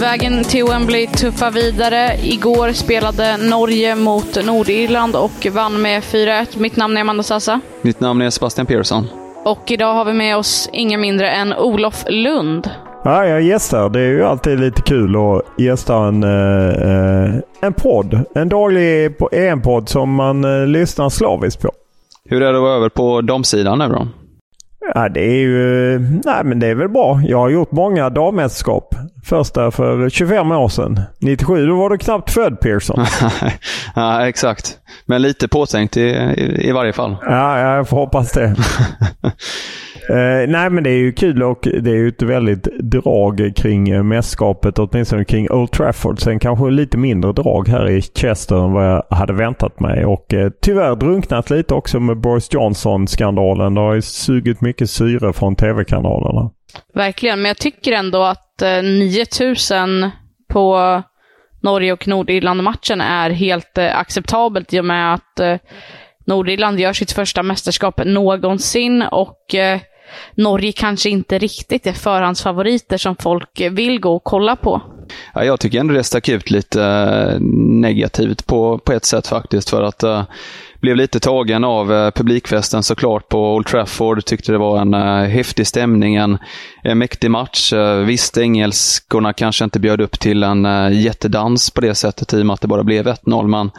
Vägen till Wembley tuffar vidare. Igår spelade Norge mot Nordirland och vann med 4-1. Mitt namn är Amanda Sassa. Mitt namn är Sebastian Persson. Och idag har vi med oss ingen mindre än Olof Lund. Ja, jag gästar. Det är ju alltid lite kul att gästa en, eh, en podd. En daglig EM-podd som man eh, lyssnar slaviskt på. Hur är det att vara över på damsidan nu då? Ja, det är ju... Nej, men det är väl bra. Jag har gjort många dammästerskap. Första för 25 år sedan. 97, då var du knappt född Pearson. ja, exakt. Men lite påtänkt i, i, i varje fall. Ja, jag får hoppas det. Uh, nej men det är ju kul och det är ju ett väldigt drag kring mästerskapet, åtminstone kring Old Trafford. Sen kanske lite mindre drag här i Chester än vad jag hade väntat mig. Och uh, tyvärr drunknat lite också med Boris Johnson-skandalen. Det har ju sugit mycket syre från tv-kanalerna. Verkligen, men jag tycker ändå att eh, 9000 på Norge och Nordirland-matchen är helt eh, acceptabelt i och med att eh, Nordirland gör sitt första mästerskap någonsin och Norge kanske inte riktigt är förhandsfavoriter som folk vill gå och kolla på. Ja, jag tycker ändå det stack ut lite negativt på, på ett sätt faktiskt. För att blev lite tagen av eh, publikfesten såklart på Old Trafford. Tyckte det var en eh, häftig stämning, en, en mäktig match. Eh, visst, engelskorna kanske inte bjöd upp till en eh, jättedans på det sättet i och med att det bara blev 1-0, men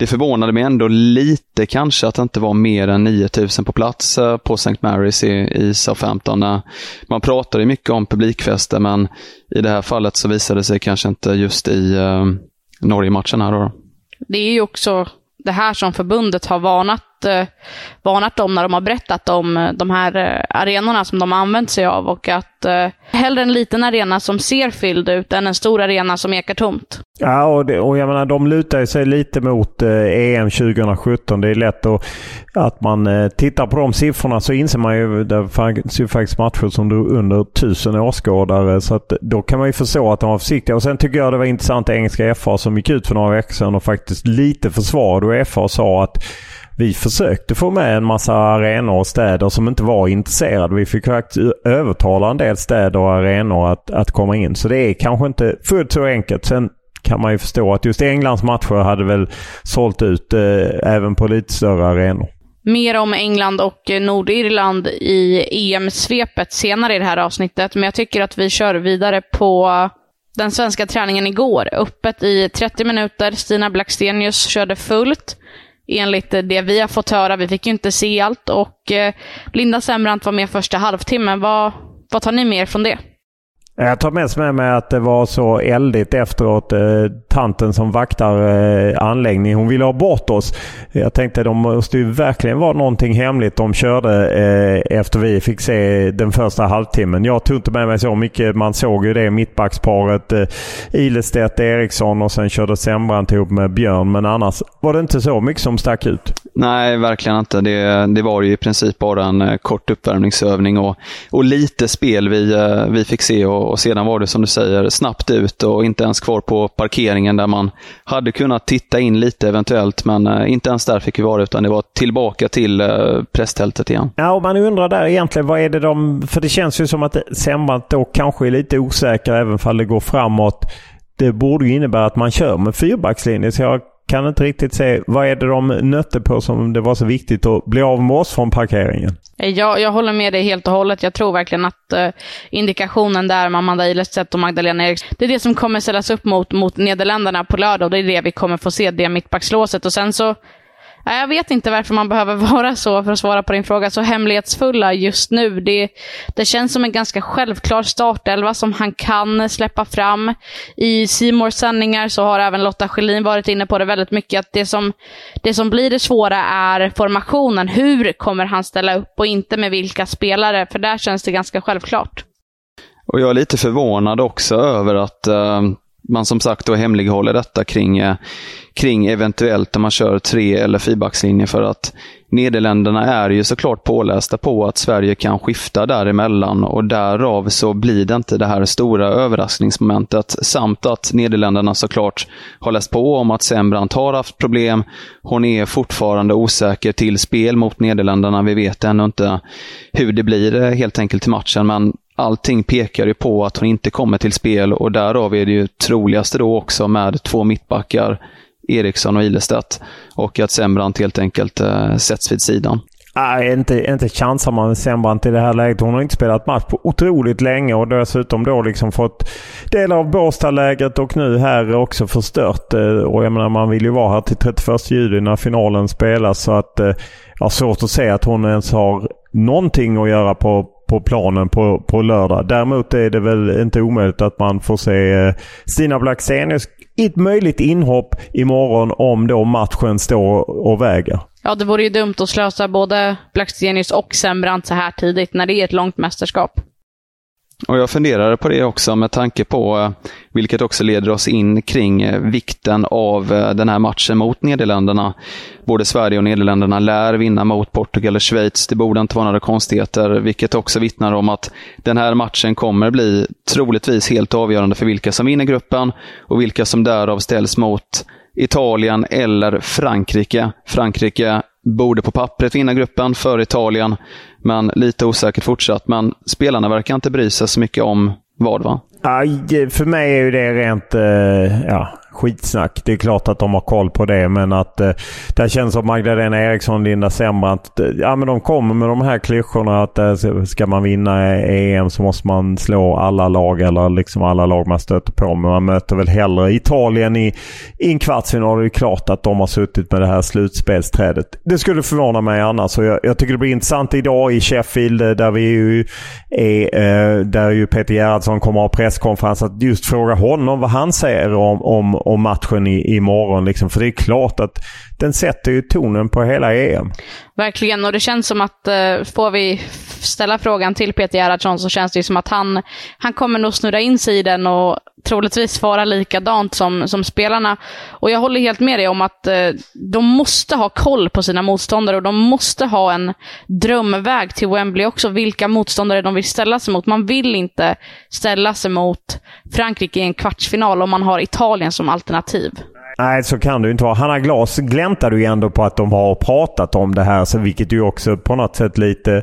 det förvånade mig ändå lite kanske att det inte var mer än 9000 på plats på St. Mary's i, i Southampton. Eh, man pratade mycket om publikfester, men i det här fallet så visade det sig kanske inte just i uh, Norge-matchen här då. Det är ju också det här som förbundet har varnat, eh, varnat dem när de har berättat om eh, de här eh, arenorna som de har använt sig av och att eh, hellre en liten arena som ser fylld ut än en stor arena som ekar tomt. Ja, och, det, och jag menar de lutar sig lite mot eh, EM 2017. Det är lätt att, att man eh, tittar på de siffrorna så inser man ju det fanns ju faktiskt matcher som drog under tusen åskådare. Så att, då kan man ju förstå att de var försiktiga. Och sen tycker jag det var intressant engelska FA som gick ut för några veckor sedan och faktiskt lite försvarade och FA sa att vi försökte få med en massa arenor och städer som inte var intresserade. Vi fick faktiskt övertala en del städer och arenor att, att komma in. Så det är kanske inte fullt så enkelt. Sen kan man ju förstå att just Englands matcher hade väl sålt ut eh, även på lite större arenor. Mer om England och Nordirland i EM-svepet senare i det här avsnittet, men jag tycker att vi kör vidare på den svenska träningen igår. Öppet i 30 minuter. Stina Blackstenius körde fullt enligt eh, det vi har fått höra. Vi fick ju inte se allt och eh, Linda Sembrant var med första halvtimmen. Vad, vad tar ni med er från det? Jag tar mest med mig att det var så eldigt efteråt. Eh, Tanten som vaktar eh, anläggningen, hon ville ha bort oss. Jag tänkte de måste ju verkligen vara någonting hemligt de körde eh, efter vi fick se den första halvtimmen. Jag tog inte med mig så mycket. Man såg ju det mittbacksparet eh, Ilestedt, Eriksson och sen körde Sembrant ihop med Björn. Men annars var det inte så mycket som stack ut. Nej, verkligen inte. Det, det var ju i princip bara en eh, kort uppvärmningsövning och, och lite spel vi, eh, vi fick se. Och, och sedan var det som du säger snabbt ut och inte ens kvar på parkeringen där man hade kunnat titta in lite eventuellt, men eh, inte ens där fick vi vara utan det var tillbaka till eh, presstältet igen. Ja, och man undrar där egentligen vad är det de... För det känns ju som att Sembrant då kanske är lite osäker även om det går framåt. det borde innebära att man kör med fyrbackslinje. Så jag kan inte riktigt se vad är det de nötte på som det var så viktigt att bli av med oss från parkeringen. Jag, jag håller med dig helt och hållet. Jag tror verkligen att eh, indikationen där med Amanda Ilestedt och Magdalena Eriksson, det är det som kommer ställas upp mot, mot Nederländerna på lördag och det är det vi kommer få se, det mittbackslåset. Och sen så jag vet inte varför man behöver vara så, för att svara på din fråga, så hemlighetsfulla just nu. Det, det känns som en ganska självklar startelva som han kan släppa fram. I Simors sändningar så har även Lotta Schelin varit inne på det väldigt mycket, att det som, det som blir det svåra är formationen. Hur kommer han ställa upp och inte med vilka spelare? För där känns det ganska självklart. Och jag är lite förvånad också över att uh, man som sagt då hemlighåller detta kring, eh, kring eventuellt om man kör tre eller fyrbackslinje för att Nederländerna är ju såklart pålästa på att Sverige kan skifta däremellan och därav så blir det inte det här stora överraskningsmomentet. Samt att Nederländerna såklart har läst på om att Sembrant har haft problem. Hon är fortfarande osäker till spel mot Nederländerna. Vi vet ännu inte hur det blir eh, helt enkelt till matchen, men allting pekar ju på att hon inte kommer till spel och därav är det ju troligaste då också med två mittbackar Eriksson och Ilestedt. Och att Sembrant helt enkelt eh, sätts vid sidan. Nej, inte, inte chansar man med Sembrant i det här läget. Hon har inte spelat match på otroligt länge och dessutom då liksom fått delar av Båstadlägret och nu här också förstört. Eh, och jag menar, man vill ju vara här till 31 juli när finalen spelas. Så att eh, jag har svårt att se att hon ens har någonting att göra på, på planen på, på lördag. Däremot är det väl inte omöjligt att man får se eh, Stina Blackstenius i ett möjligt inhopp imorgon om då matchen står och väger. Ja, det vore ju dumt att slösa både Blackstenius och Sembrant så här tidigt när det är ett långt mästerskap. Och Jag funderade på det också med tanke på, eh, vilket också leder oss in kring eh, vikten av eh, den här matchen mot Nederländerna. Både Sverige och Nederländerna lär vinna mot Portugal och Schweiz. Det borde inte vara några konstigheter, vilket också vittnar om att den här matchen kommer bli troligtvis helt avgörande för vilka som vinner gruppen och vilka som därav ställs mot Italien eller Frankrike. Frankrike borde på pappret vinna gruppen för Italien, men lite osäkert fortsatt. Men spelarna verkar inte bry sig så mycket om vad, va? för mig är ju det rent eh, ja, skitsnack. Det är klart att de har koll på det men att eh, det känns som Magdalena Eriksson, Linda Sembrant. Eh, ja men de kommer med de här klyschorna att eh, ska man vinna EM så måste man slå alla lag eller liksom alla lag man stöter på. Men man möter väl hellre Italien i, i en kvartsfinal. Det är klart att de har suttit med det här slutspelsträdet. Det skulle förvåna mig annars. Och jag, jag tycker det blir intressant idag i Sheffield eh, där vi ju är, eh, där ju Peter Gerhardsson kommer att ha presskonferens. Att just fråga honom vad han säger om, om om matchen i, imorgon. Liksom. För det är klart att den sätter ju tonen på hela EM. Verkligen, och det känns som att eh, får vi ställa frågan till Peter Gerhardsson så känns det ju som att han, han kommer nog snurra in sig i den och troligtvis svara likadant som, som spelarna. Och jag håller helt med dig om att eh, de måste ha koll på sina motståndare och de måste ha en drömväg till Wembley också, vilka motståndare de vill ställa sig mot. Man vill inte ställa sig mot Frankrike i en kvartsfinal om man har Italien som alternativ. Nej, så kan det inte vara. Hanna Glas gläntade ju ändå på att de har pratat om det här, så vilket ju också på något sätt lite...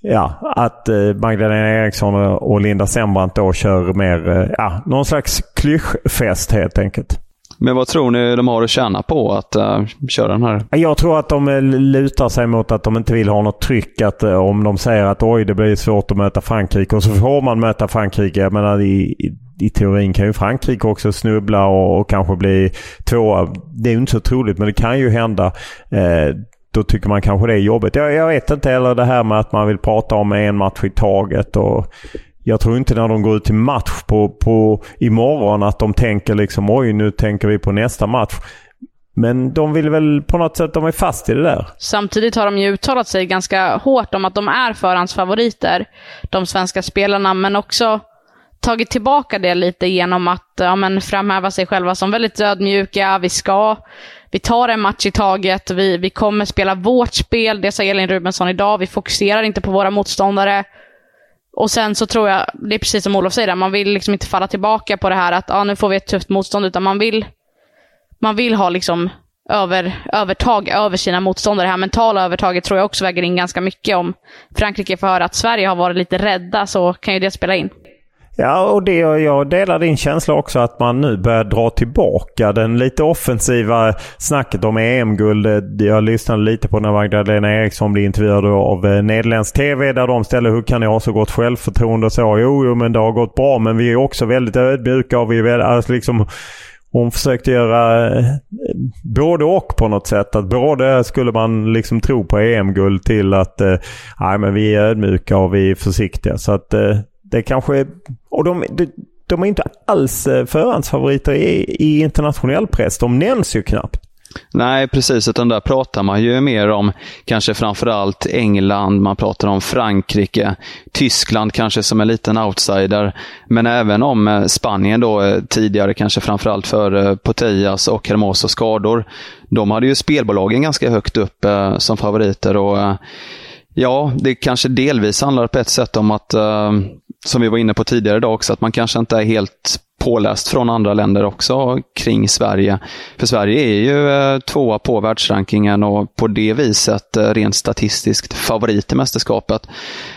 Ja, att eh, Magdalena Eriksson och Linda Sembrant då kör mer, eh, ja, någon slags klyschfest helt enkelt. Men vad tror ni de har att tjäna på att uh, köra den här? Jag tror att de eh, lutar sig mot att de inte vill ha något tryck. Att, uh, om de säger att oj, det blir svårt att möta Frankrike och så får man möta Frankrike. Jag menar, i, i teorin kan ju Frankrike också snubbla och, och kanske bli tvåa. Det är ju inte så troligt men det kan ju hända. Uh, då tycker man kanske det är jobbigt. Jag, jag vet inte heller det här med att man vill prata om en match i taget. Och jag tror inte när de går ut till match på, på imorgon att de tänker liksom oj nu tänker vi på nästa match. Men de vill väl på något sätt, de är fast i det där. Samtidigt har de ju uttalat sig ganska hårt om att de är förhandsfavoriter, de svenska spelarna, men också tagit tillbaka det lite genom att ja, men framhäva sig själva som väldigt ödmjuka. Vi ska, vi tar en match i taget, vi, vi kommer spela vårt spel, det sa Elin Rubensson idag. Vi fokuserar inte på våra motståndare. Och sen så tror jag, det är precis som Olof säger, man vill liksom inte falla tillbaka på det här att ah, nu får vi ett tufft motstånd, utan man vill, man vill ha liksom över, övertag över sina motståndare. Det här mentala övertaget tror jag också väger in ganska mycket. Om Frankrike får höra att Sverige har varit lite rädda så kan ju det spela in. Ja, och det, jag delar din känsla också att man nu börjar dra tillbaka den lite offensiva snacket om EM-guld. Jag lyssnade lite på när Magdalena Eriksson blev intervjuad av eh, Nederländsk TV där de ställde hur kan ni ha så gott självförtroende och så. Jo, jo, men det har gått bra men vi är också väldigt ödmjuka och vi är väldigt, alltså liksom hon försökte göra eh, både och på något sätt. Att både skulle man liksom tro på EM-guld till att eh, nej, men vi är ödmjuka och vi är försiktiga. Så att eh, det kanske... Och de, de, de är inte alls eh, förhandsfavoriter i, i internationell press. De nämns ju knappt. Nej, precis. Utan där pratar man ju mer om kanske framförallt England, man pratar om Frankrike, Tyskland kanske som en liten outsider. Men även om eh, Spanien då eh, tidigare, kanske framförallt för Potellas och Hermoso skador. De hade ju spelbolagen ganska högt upp som favoriter. och Ja, det kanske delvis handlar på ett sätt om att som vi var inne på tidigare idag också, att man kanske inte är helt påläst från andra länder också kring Sverige. För Sverige är ju eh, tvåa på världsrankingen och på det viset eh, rent statistiskt favorit i mästerskapet.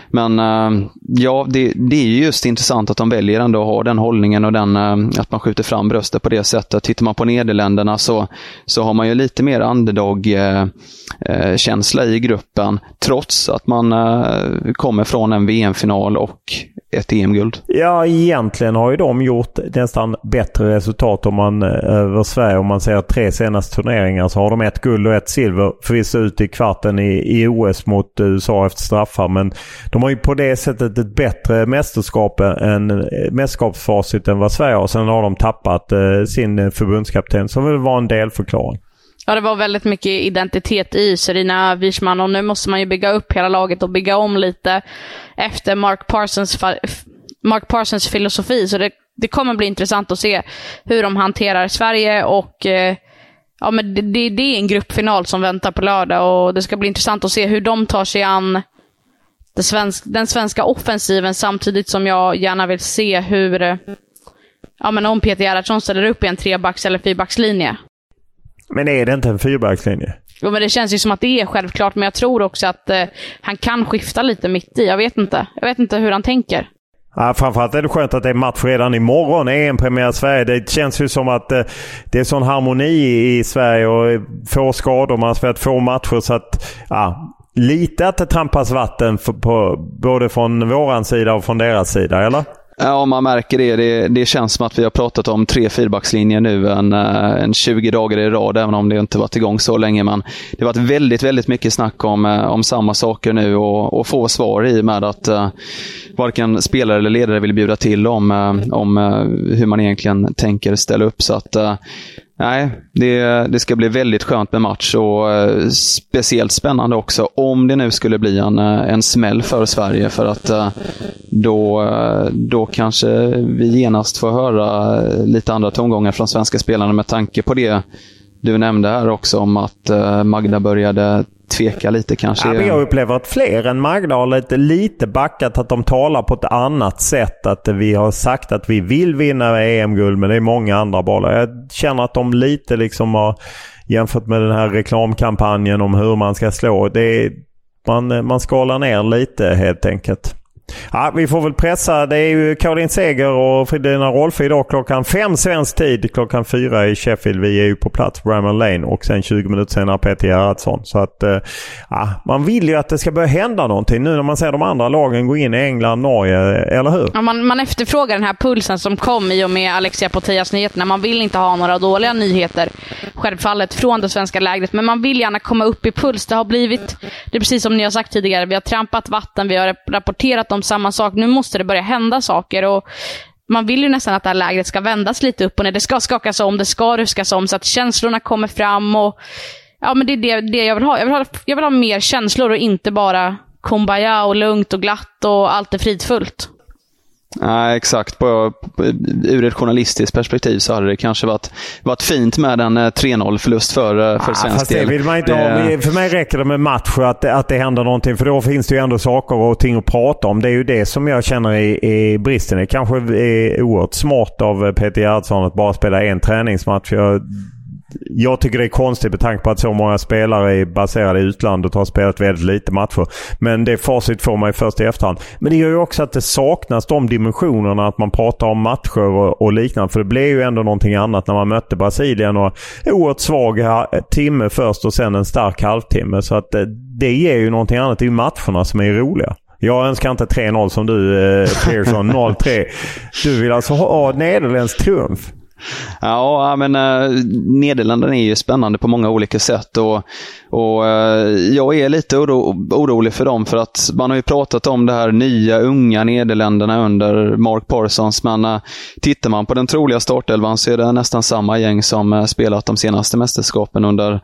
Men eh, ja, det, det är just intressant att de väljer ändå att ha den hållningen och den, att man skjuter fram bröstet på det sättet. Tittar man på Nederländerna så, så har man ju lite mer underdog-känsla i gruppen, trots att man kommer från en VM-final och ett EM-guld. Ja, egentligen har ju de gjort nästan bättre resultat om man eh, över Sverige. Om man ser tre senaste turneringar så har de ett guld och ett silver. Förvisso ut i kvarten i, i OS mot USA efter straffar. Men de har ju på det sättet ett bättre mästerskap än eh, mästerskapsfacit än vad Sverige har. Sen har de tappat eh, sin förbundskapten som väl var en delförklaring. Ja, det var väldigt mycket identitet i Serena Wiesman och nu måste man ju bygga upp hela laget och bygga om lite efter Mark Parsons, Mark Parsons filosofi. Så det, det kommer bli intressant att se hur de hanterar Sverige och eh, ja, men det, det, det, är en gruppfinal som väntar på lördag och det ska bli intressant att se hur de tar sig an svensk, den svenska offensiven samtidigt som jag gärna vill se hur Ja men om Peter Gerhardsson ställer upp i en trebacks eller fyrbackslinje. Men är det inte en fyrbackslinje? Jo, men det känns ju som att det är självklart, men jag tror också att eh, han kan skifta lite mitt i. Jag vet inte. Jag vet inte hur han tänker. Ja, framförallt är det skönt att det är match redan imorgon. EM-premiär i Sverige. Det känns ju som att eh, det är sån harmoni i Sverige och få skador. Man har spelat få matcher så att ja, lite att det trampas vatten på, både från våran sida och från deras sida, eller? Ja, man märker det. det. det. känns som att vi har pratat om tre fyrbackslinjer nu en, eh, en 20 dagar i rad, även om det inte varit igång så länge. Men det har varit väldigt, väldigt mycket snack om, eh, om samma saker nu och, och få svar i och med att uh, varken spelare eller ledare vill bjuda till om, om uh, hur man egentligen tänker ställa upp. Så att Nej, det, det ska bli väldigt skönt med match och eh, speciellt spännande också om det nu skulle bli en, eh, en smäll för Sverige för att eh, då, eh, då kanske vi genast får höra eh, lite andra tongångar från svenska spelarna med tanke på det du nämnde här också om att Magda började tveka lite kanske. Ja, jag upplever att fler än Magda har lite, lite backat. Att de talar på ett annat sätt. Att vi har sagt att vi vill vinna EM-guld men det är många andra bollar. Jag känner att de lite liksom har jämfört med den här reklamkampanjen om hur man ska slå. Det är, man, man skalar ner lite helt enkelt. Ja, vi får väl pressa. Det är ju Caroline Seger och Fridolina Rolfö idag klockan fem svensk tid. Klockan fyra i Sheffield. Vi är ju på plats Bramall Lane och sen 20 minuter senare Peter Gerhardsson. Så att eh, ja, man vill ju att det ska börja hända någonting nu när man ser de andra lagen gå in i England, Norge, eh, eller hur? Ja, man, man efterfrågar den här pulsen som kom i och med Alexia Potias nyheterna. Man vill inte ha några dåliga nyheter, självfallet, från det svenska lägret. Men man vill gärna komma upp i puls. Det har blivit, det är precis som ni har sagt tidigare, vi har trampat vatten, vi har rapporterat om samma sak. Nu måste det börja hända saker. och man vill ju nästan att det här lägret ska vändas lite upp och ner. Det ska skakas om, det ska ruskas om så att känslorna kommer fram. och ja, men Det är det, det jag vill ha. Jag vill ha. Jag vill ha mer känslor och inte bara kumbaya och lugnt och glatt och allt är fridfullt. Nej, exakt. På, ur ett journalistiskt perspektiv så hade det kanske varit, varit fint med en 3-0-förlust eh, för, eh, för ja, svensk del. Det vill man inte ha. För mig räcker det med match att, att det händer någonting. För då finns det ju ändå saker och ting att prata om. Det är ju det som jag känner är, är bristen. Det kanske är oerhört smart av Peter Gerhardsson att bara spela en träningsmatch. Jag jag tycker det är konstigt med tanke på att så många spelare är baserade i utlandet och har spelat väldigt lite matcher. Men det facit får man ju först i efterhand. Men det gör ju också att det saknas de dimensionerna att man pratar om matcher och, och liknande. För det blev ju ändå någonting annat när man mötte Brasilien och oerhört svag timme först och sen en stark halvtimme. Så att det, det ger ju någonting annat. Det är ju matcherna som är roliga. Jag önskar inte 3-0 som du eh, Pearson. 0-3. Du vill alltså ha nederländsk triumf? Ja, men äh, Nederländerna är ju spännande på många olika sätt och, och äh, jag är lite oro, orolig för dem för att man har ju pratat om det här nya unga Nederländerna under Mark Parsons, men äh, tittar man på den troliga startelvan så är det nästan samma gäng som spelat de senaste mästerskapen under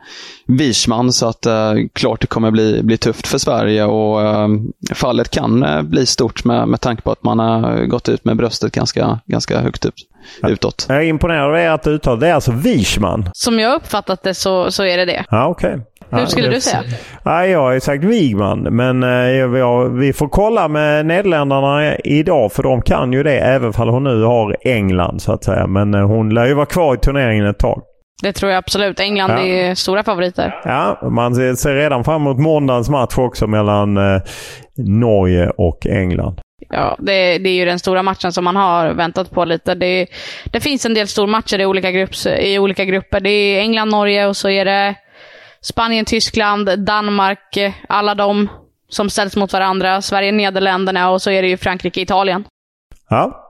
Wiesman, så att klart det kommer bli, bli tufft för Sverige och fallet kan bli stort med, med tanke på att man har gått ut med bröstet ganska, ganska högt upp utåt. Jag är imponerad av ert uttal. Det är alltså Wiesman? Som jag uppfattat det så, så är det det. Ja, okej. Okay. Hur skulle ja, du säga? Ja, jag har sagt Wigman, men eh, vi får kolla med Nederländerna idag för de kan ju det även om hon nu har England så att säga. Men eh, hon lär ju vara kvar i turneringen ett tag. Det tror jag absolut. England ja. är stora favoriter. Ja, man ser redan fram emot måndagens match också mellan eh, Norge och England. Ja, det, det, är ju den stora matchen som man har väntat på lite. Det, det finns en del stormatcher i olika, grupps, i olika grupper. Det är England, Norge och så är det Spanien, Tyskland, Danmark, alla de som ställs mot varandra. Sverige, Nederländerna och så är det ju Frankrike, Italien. Ja.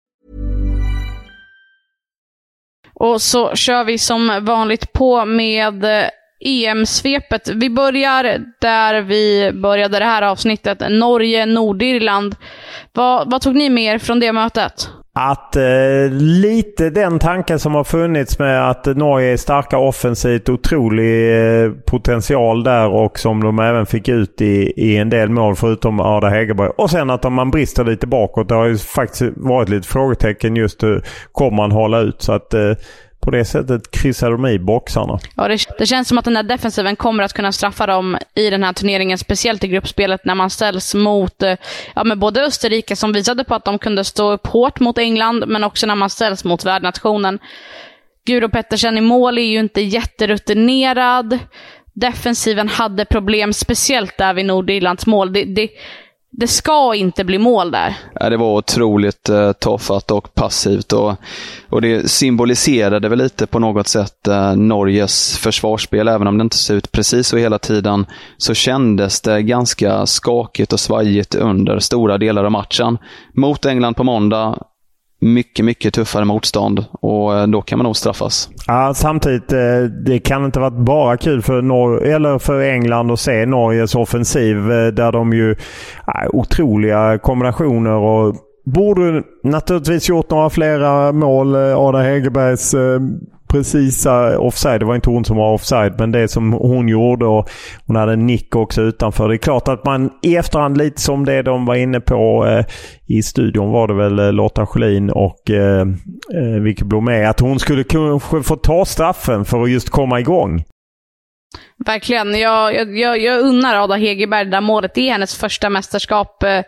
Och så kör vi som vanligt på med eh, EM-svepet. Vi börjar där vi började det här avsnittet. Norge, Nordirland. Vad, vad tog ni med er från det mötet? Att eh, lite den tanken som har funnits med att Norge är starka offensivt, otrolig eh, potential där och som de även fick ut i, i en del mål förutom Arda Hegerberg. Och sen att man brister lite bakåt. Det har ju faktiskt varit lite frågetecken just hur kommer man hålla ut. Så att eh, på det sättet kryssar de i boxarna. Ja, det, det, känns som att den där defensiven kommer att kunna straffa dem i den här turneringen, speciellt i gruppspelet när man ställs mot eh, ja, med både Österrike som visade på att de kunde stå upp hårt mot England, men också när man ställs mot värdnationen. Guro Pettersen i mål är ju inte jätterutinerad. Defensiven hade problem, speciellt där vid Nordirlands mål. Det, det, det ska inte bli mål där. Ja, det var otroligt eh, tafatt och passivt och, och det symboliserade väl lite på något sätt eh, Norges försvarsspel. Även om det inte ser ut precis så hela tiden så kändes det ganska skakigt och svajigt under stora delar av matchen. Mot England på måndag, mycket, mycket tuffare motstånd och eh, då kan man nog straffas. Ja, samtidigt, eh, det kan inte varit bara kul för, Nor eller för England att se Norges offensiv eh, där de ju otroliga kombinationer och borde naturligtvis gjort några flera mål. Ada Hegerbergs precisa offside. Det var inte hon som var offside, men det som hon gjorde och hon hade en nick också utanför. Det är klart att man i efterhand, lite som det de var inne på eh, i studion var det väl eh, Lotta Schelin och eh, eh, Vicky Blomé, att hon skulle kanske få ta straffen för att just komma igång. Verkligen. Jag, jag, jag unnar Ada Hegerberg det där målet. Det är hennes första mästerskap, eh,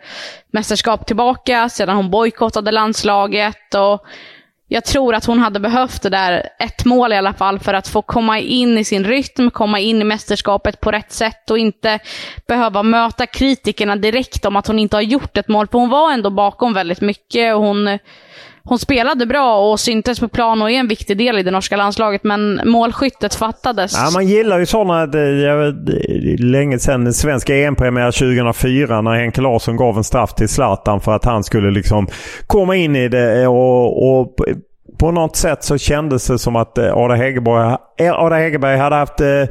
mästerskap tillbaka sedan hon bojkottade landslaget. Och jag tror att hon hade behövt det där, ett mål i alla fall, för att få komma in i sin rytm, komma in i mästerskapet på rätt sätt och inte behöva möta kritikerna direkt om att hon inte har gjort ett mål. För hon var ändå bakom väldigt mycket och hon, hon spelade bra och syntes på plan och är en viktig del i det norska landslaget, men målskyttet fattades. Ja, man gillar ju sådana, det länge sedan, svenska EM-premiär 2004 när Henke Larsson gav en straff till Zlatan för att han skulle liksom komma in i det och, och på något sätt så kändes det som att eh, Ada Hegerberg, eh, Ada Hegerberg hade haft eh,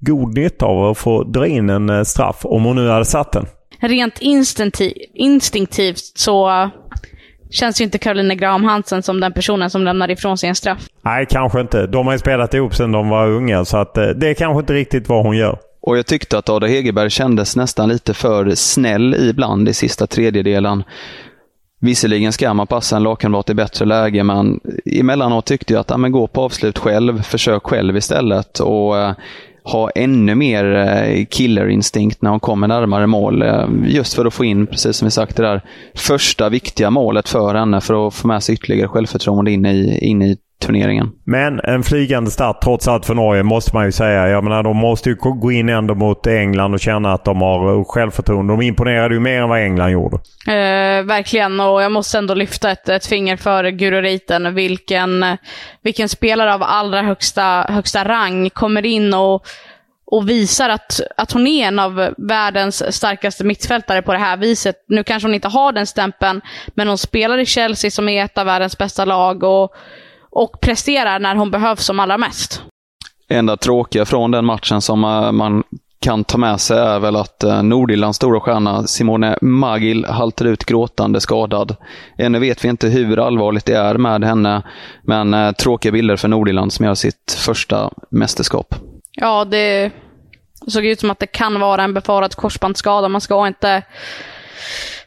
god nytta av att få dra in en straff om hon nu hade satt den. Rent instinktivt så känns ju inte Caroline Graham Hansen som den personen som lämnar ifrån sig en straff. Nej, kanske inte. De har ju spelat ihop sedan de var unga, så att det är kanske inte riktigt vad hon gör. Och jag tyckte att Ada Hegerberg kändes nästan lite för snäll ibland i sista tredjedelen. Visserligen ska man passa en lagkamrat i bättre läge, men emellanåt tyckte jag att ja, men gå på avslut själv, försök själv istället och eh, ha ännu mer eh, killerinstinkt när hon kommer närmare mål. Eh, just för att få in, precis som vi sagt, det där första viktiga målet för henne för att få med sig ytterligare självförtroende in i, in i turneringen. Men en flygande start trots allt för Norge måste man ju säga. Jag menar de måste ju gå in ändå mot England och känna att de har självförtroende. De imponerade ju mer än vad England gjorde. Eh, verkligen och jag måste ändå lyfta ett, ett finger för Guro Reiten. Vilken, vilken spelare av allra högsta, högsta rang kommer in och och visar att, att hon är en av världens starkaste mittfältare på det här viset. Nu kanske hon inte har den stämpeln, men hon spelar i Chelsea som är ett av världens bästa lag. och och presterar när hon behövs som allra mest. Enda tråkiga från den matchen som man kan ta med sig är väl att eh, Nordirlands stora stjärna Simone Magil haltar ut gråtande skadad. Ännu vet vi inte hur allvarligt det är med henne, men eh, tråkiga bilder för Nordirland som gör sitt första mästerskap. Ja, det såg ut som att det kan vara en befarad korsbandsskada. Man ska inte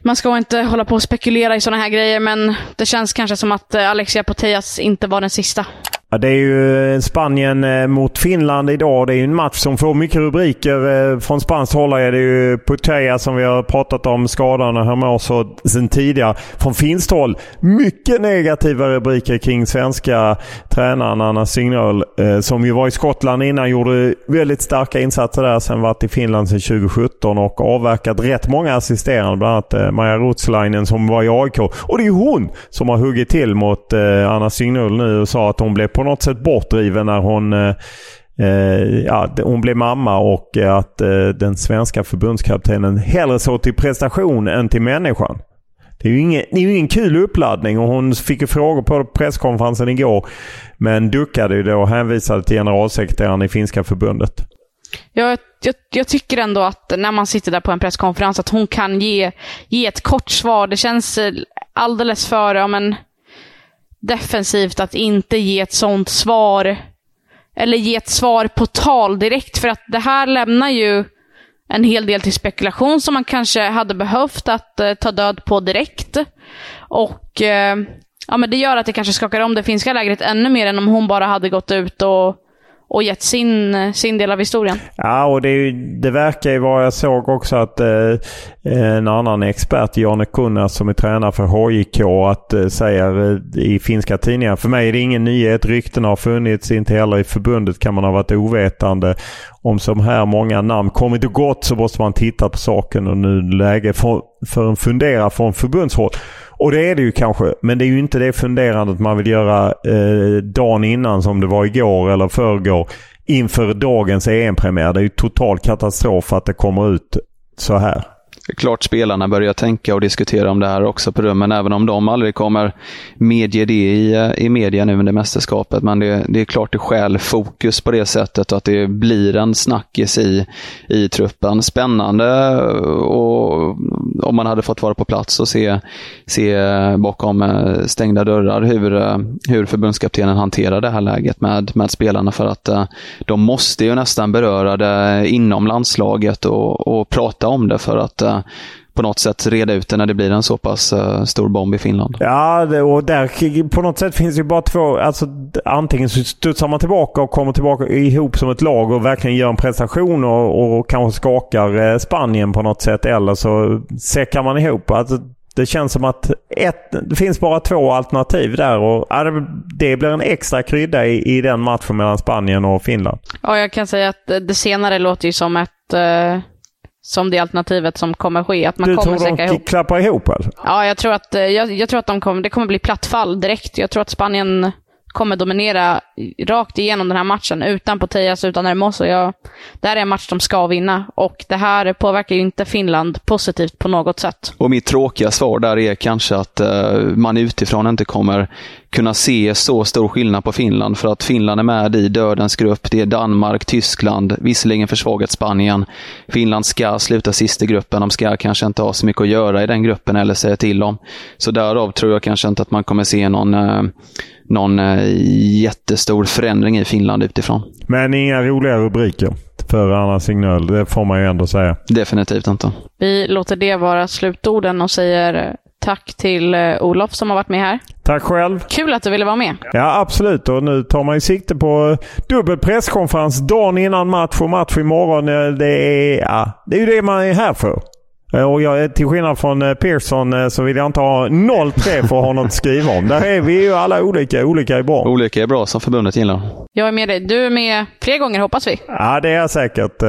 man ska inte hålla på och spekulera i sådana här grejer, men det känns kanske som att eh, Alexia Putellas inte var den sista. Ja, det är ju eh, Spanien eh, mot Finland idag. Det är ju en match som får mycket rubriker. Eh, från spanskt håll är det ju Putea som vi har pratat om, skadan och hur så sen tidigare. Från finskt håll mycket negativa rubriker kring svenska tränaren Anna Signal som ju var i Skottland innan. Gjorde väldigt starka insatser där. Sen varit i Finland sedan 2017 och avverkat rätt många assisterande. Bland annat Maja Rutslainen som var i AIK. Och det är ju hon som har huggit till mot Anna Signal nu och sa att hon blev på något sätt bortdriven när hon eh, eh ja, hon blev mamma och eh, att eh, den svenska förbundskaptenen hellre såg till prestation än till människan. Det är ju ingen, det är ju ingen kul uppladdning och hon fick ju frågor på presskonferensen igår. Men duckade ju då och hänvisade till generalsekreteraren i finska förbundet. Jag, jag, jag, tycker ändå att när man sitter där på en presskonferens att hon kan ge, ge ett kort svar. Det känns eh, alldeles för, ja men defensivt att inte ge ett sånt svar. Eller ge ett svar på tal direkt, för att det här lämnar ju en hel del till spekulation som man kanske hade behövt att eh, ta död på direkt. Och eh, ja, men det gör att det kanske skakar om det finska lägret ännu mer än om hon bara hade gått ut och och gett sin, sin del av historien. Ja, och det, det verkar ju vara, jag såg också att eh, en annan expert, Janne Kunnas som är tränare för HIK, att, eh, säger eh, i finska tidningar, för mig är det ingen nyhet, ryktena har funnits, inte heller i förbundet kan man ha varit ovetande. Om så här många namn kommit och gått så måste man titta på saken och nu läge för, för en fundera från förbundshåll. Och det är det ju kanske. Men det är ju inte det funderandet man vill göra eh, dagen innan som det var igår eller förrgår. Inför dagens EM-premiär. Det är ju total katastrof att det kommer ut så här klart spelarna börjar tänka och diskutera om det här också på rummen, även om de aldrig kommer medge det i, eh, i media nu under mästerskapet. Men det, det är klart det skäl fokus på det sättet och att det blir en snackis i, i truppen. Spännande eh, och om man hade fått vara på plats och se, se bakom eh, stängda dörrar hur, hur förbundskaptenen hanterar det här läget med, med spelarna för att de måste ju nästan beröra det inom landslaget och, och prata om det för att på något sätt reda ut det när det blir en så pass uh, stor bomb i Finland. Ja, och där på något sätt finns det ju bara två. Alltså, antingen så studsar man tillbaka och kommer tillbaka ihop som ett lag och verkligen gör en prestation och, och kanske skakar eh, Spanien på något sätt. Eller så säckar man ihop. Alltså, Det känns som att ett, det finns bara två alternativ där och det blir en extra krydda i, i den matchen mellan Spanien och Finland. Ja, jag kan säga att det senare låter ju som ett eh, som det alternativet som kommer ske. Att man du kommer tror de ihop. klappar ihop alltså? Ja, jag tror att, eh, jag, jag tror att de kommer, det kommer bli platt fall direkt. Jag tror att Spanien kommer dominera rakt igenom den här matchen utan Poteas, utan Hermoso. Jag, det här är en match de ska vinna och det här påverkar ju inte Finland positivt på något sätt. Och mitt tråkiga svar där är kanske att eh, man utifrån inte kommer kunna se så stor skillnad på Finland för att Finland är med i dödens grupp. Det är Danmark, Tyskland, visserligen försvagat Spanien. Finland ska sluta sist i gruppen. De ska kanske inte ha så mycket att göra i den gruppen eller säga till om. Så därav tror jag kanske inte att man kommer se någon eh, någon eh, jättestor förändring i Finland utifrån. Men inga roliga rubriker för Anna Signal, det får man ju ändå säga. Definitivt inte. Vi låter det vara slutorden och säger tack till eh, Olof som har varit med här. Tack själv. Kul att du ville vara med. Ja, absolut. Och nu tar man ju sikte på dubbel presskonferens dagen innan match och match imorgon. Det är, ja, det är ju det man är här för. Eh, och jag, till skillnad från eh, Pearson eh, så vill jag inte ha 0-3 för att ha något att skriva om. Där är vi ju alla olika. Olika är bra. Olika är bra som förbundet gillar. Jag är med dig. Du är med fler gånger hoppas vi. Ja, det är jag säkert.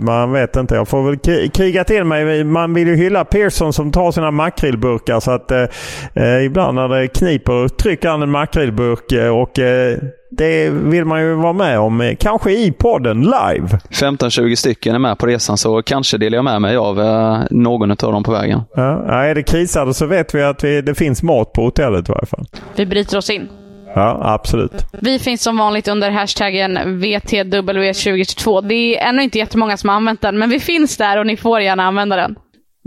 Man vet inte. Jag får väl kriga till mig. Man vill ju hylla Pearson som tar sina makrillburkar. Så att eh, ibland när det kniper trycker han en makrillburk och eh, det vill man ju vara med om, kanske i podden live. 15-20 stycken är med på resan så kanske delar jag med mig av eh, någon av dem på vägen. Ja, är det krisade så vet vi att vi, det finns mat på hotellet i varje fall. Vi bryter oss in. Ja, absolut. Vi finns som vanligt under hashtaggen VTW2022. Det är ännu inte jättemånga som har använt den, men vi finns där och ni får gärna använda den.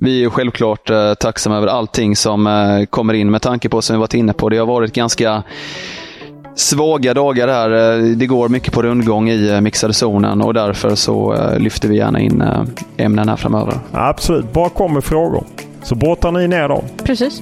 Vi är självklart eh, tacksamma över allting som eh, kommer in med tanke på, som vi varit inne på, det har varit ganska svaga dagar här. Eh, det går mycket på rundgång i eh, mixade zonen och därför så eh, lyfter vi gärna in ämnen här framöver. Absolut, bara kom med frågor. Så brottar ni ner dem. Precis.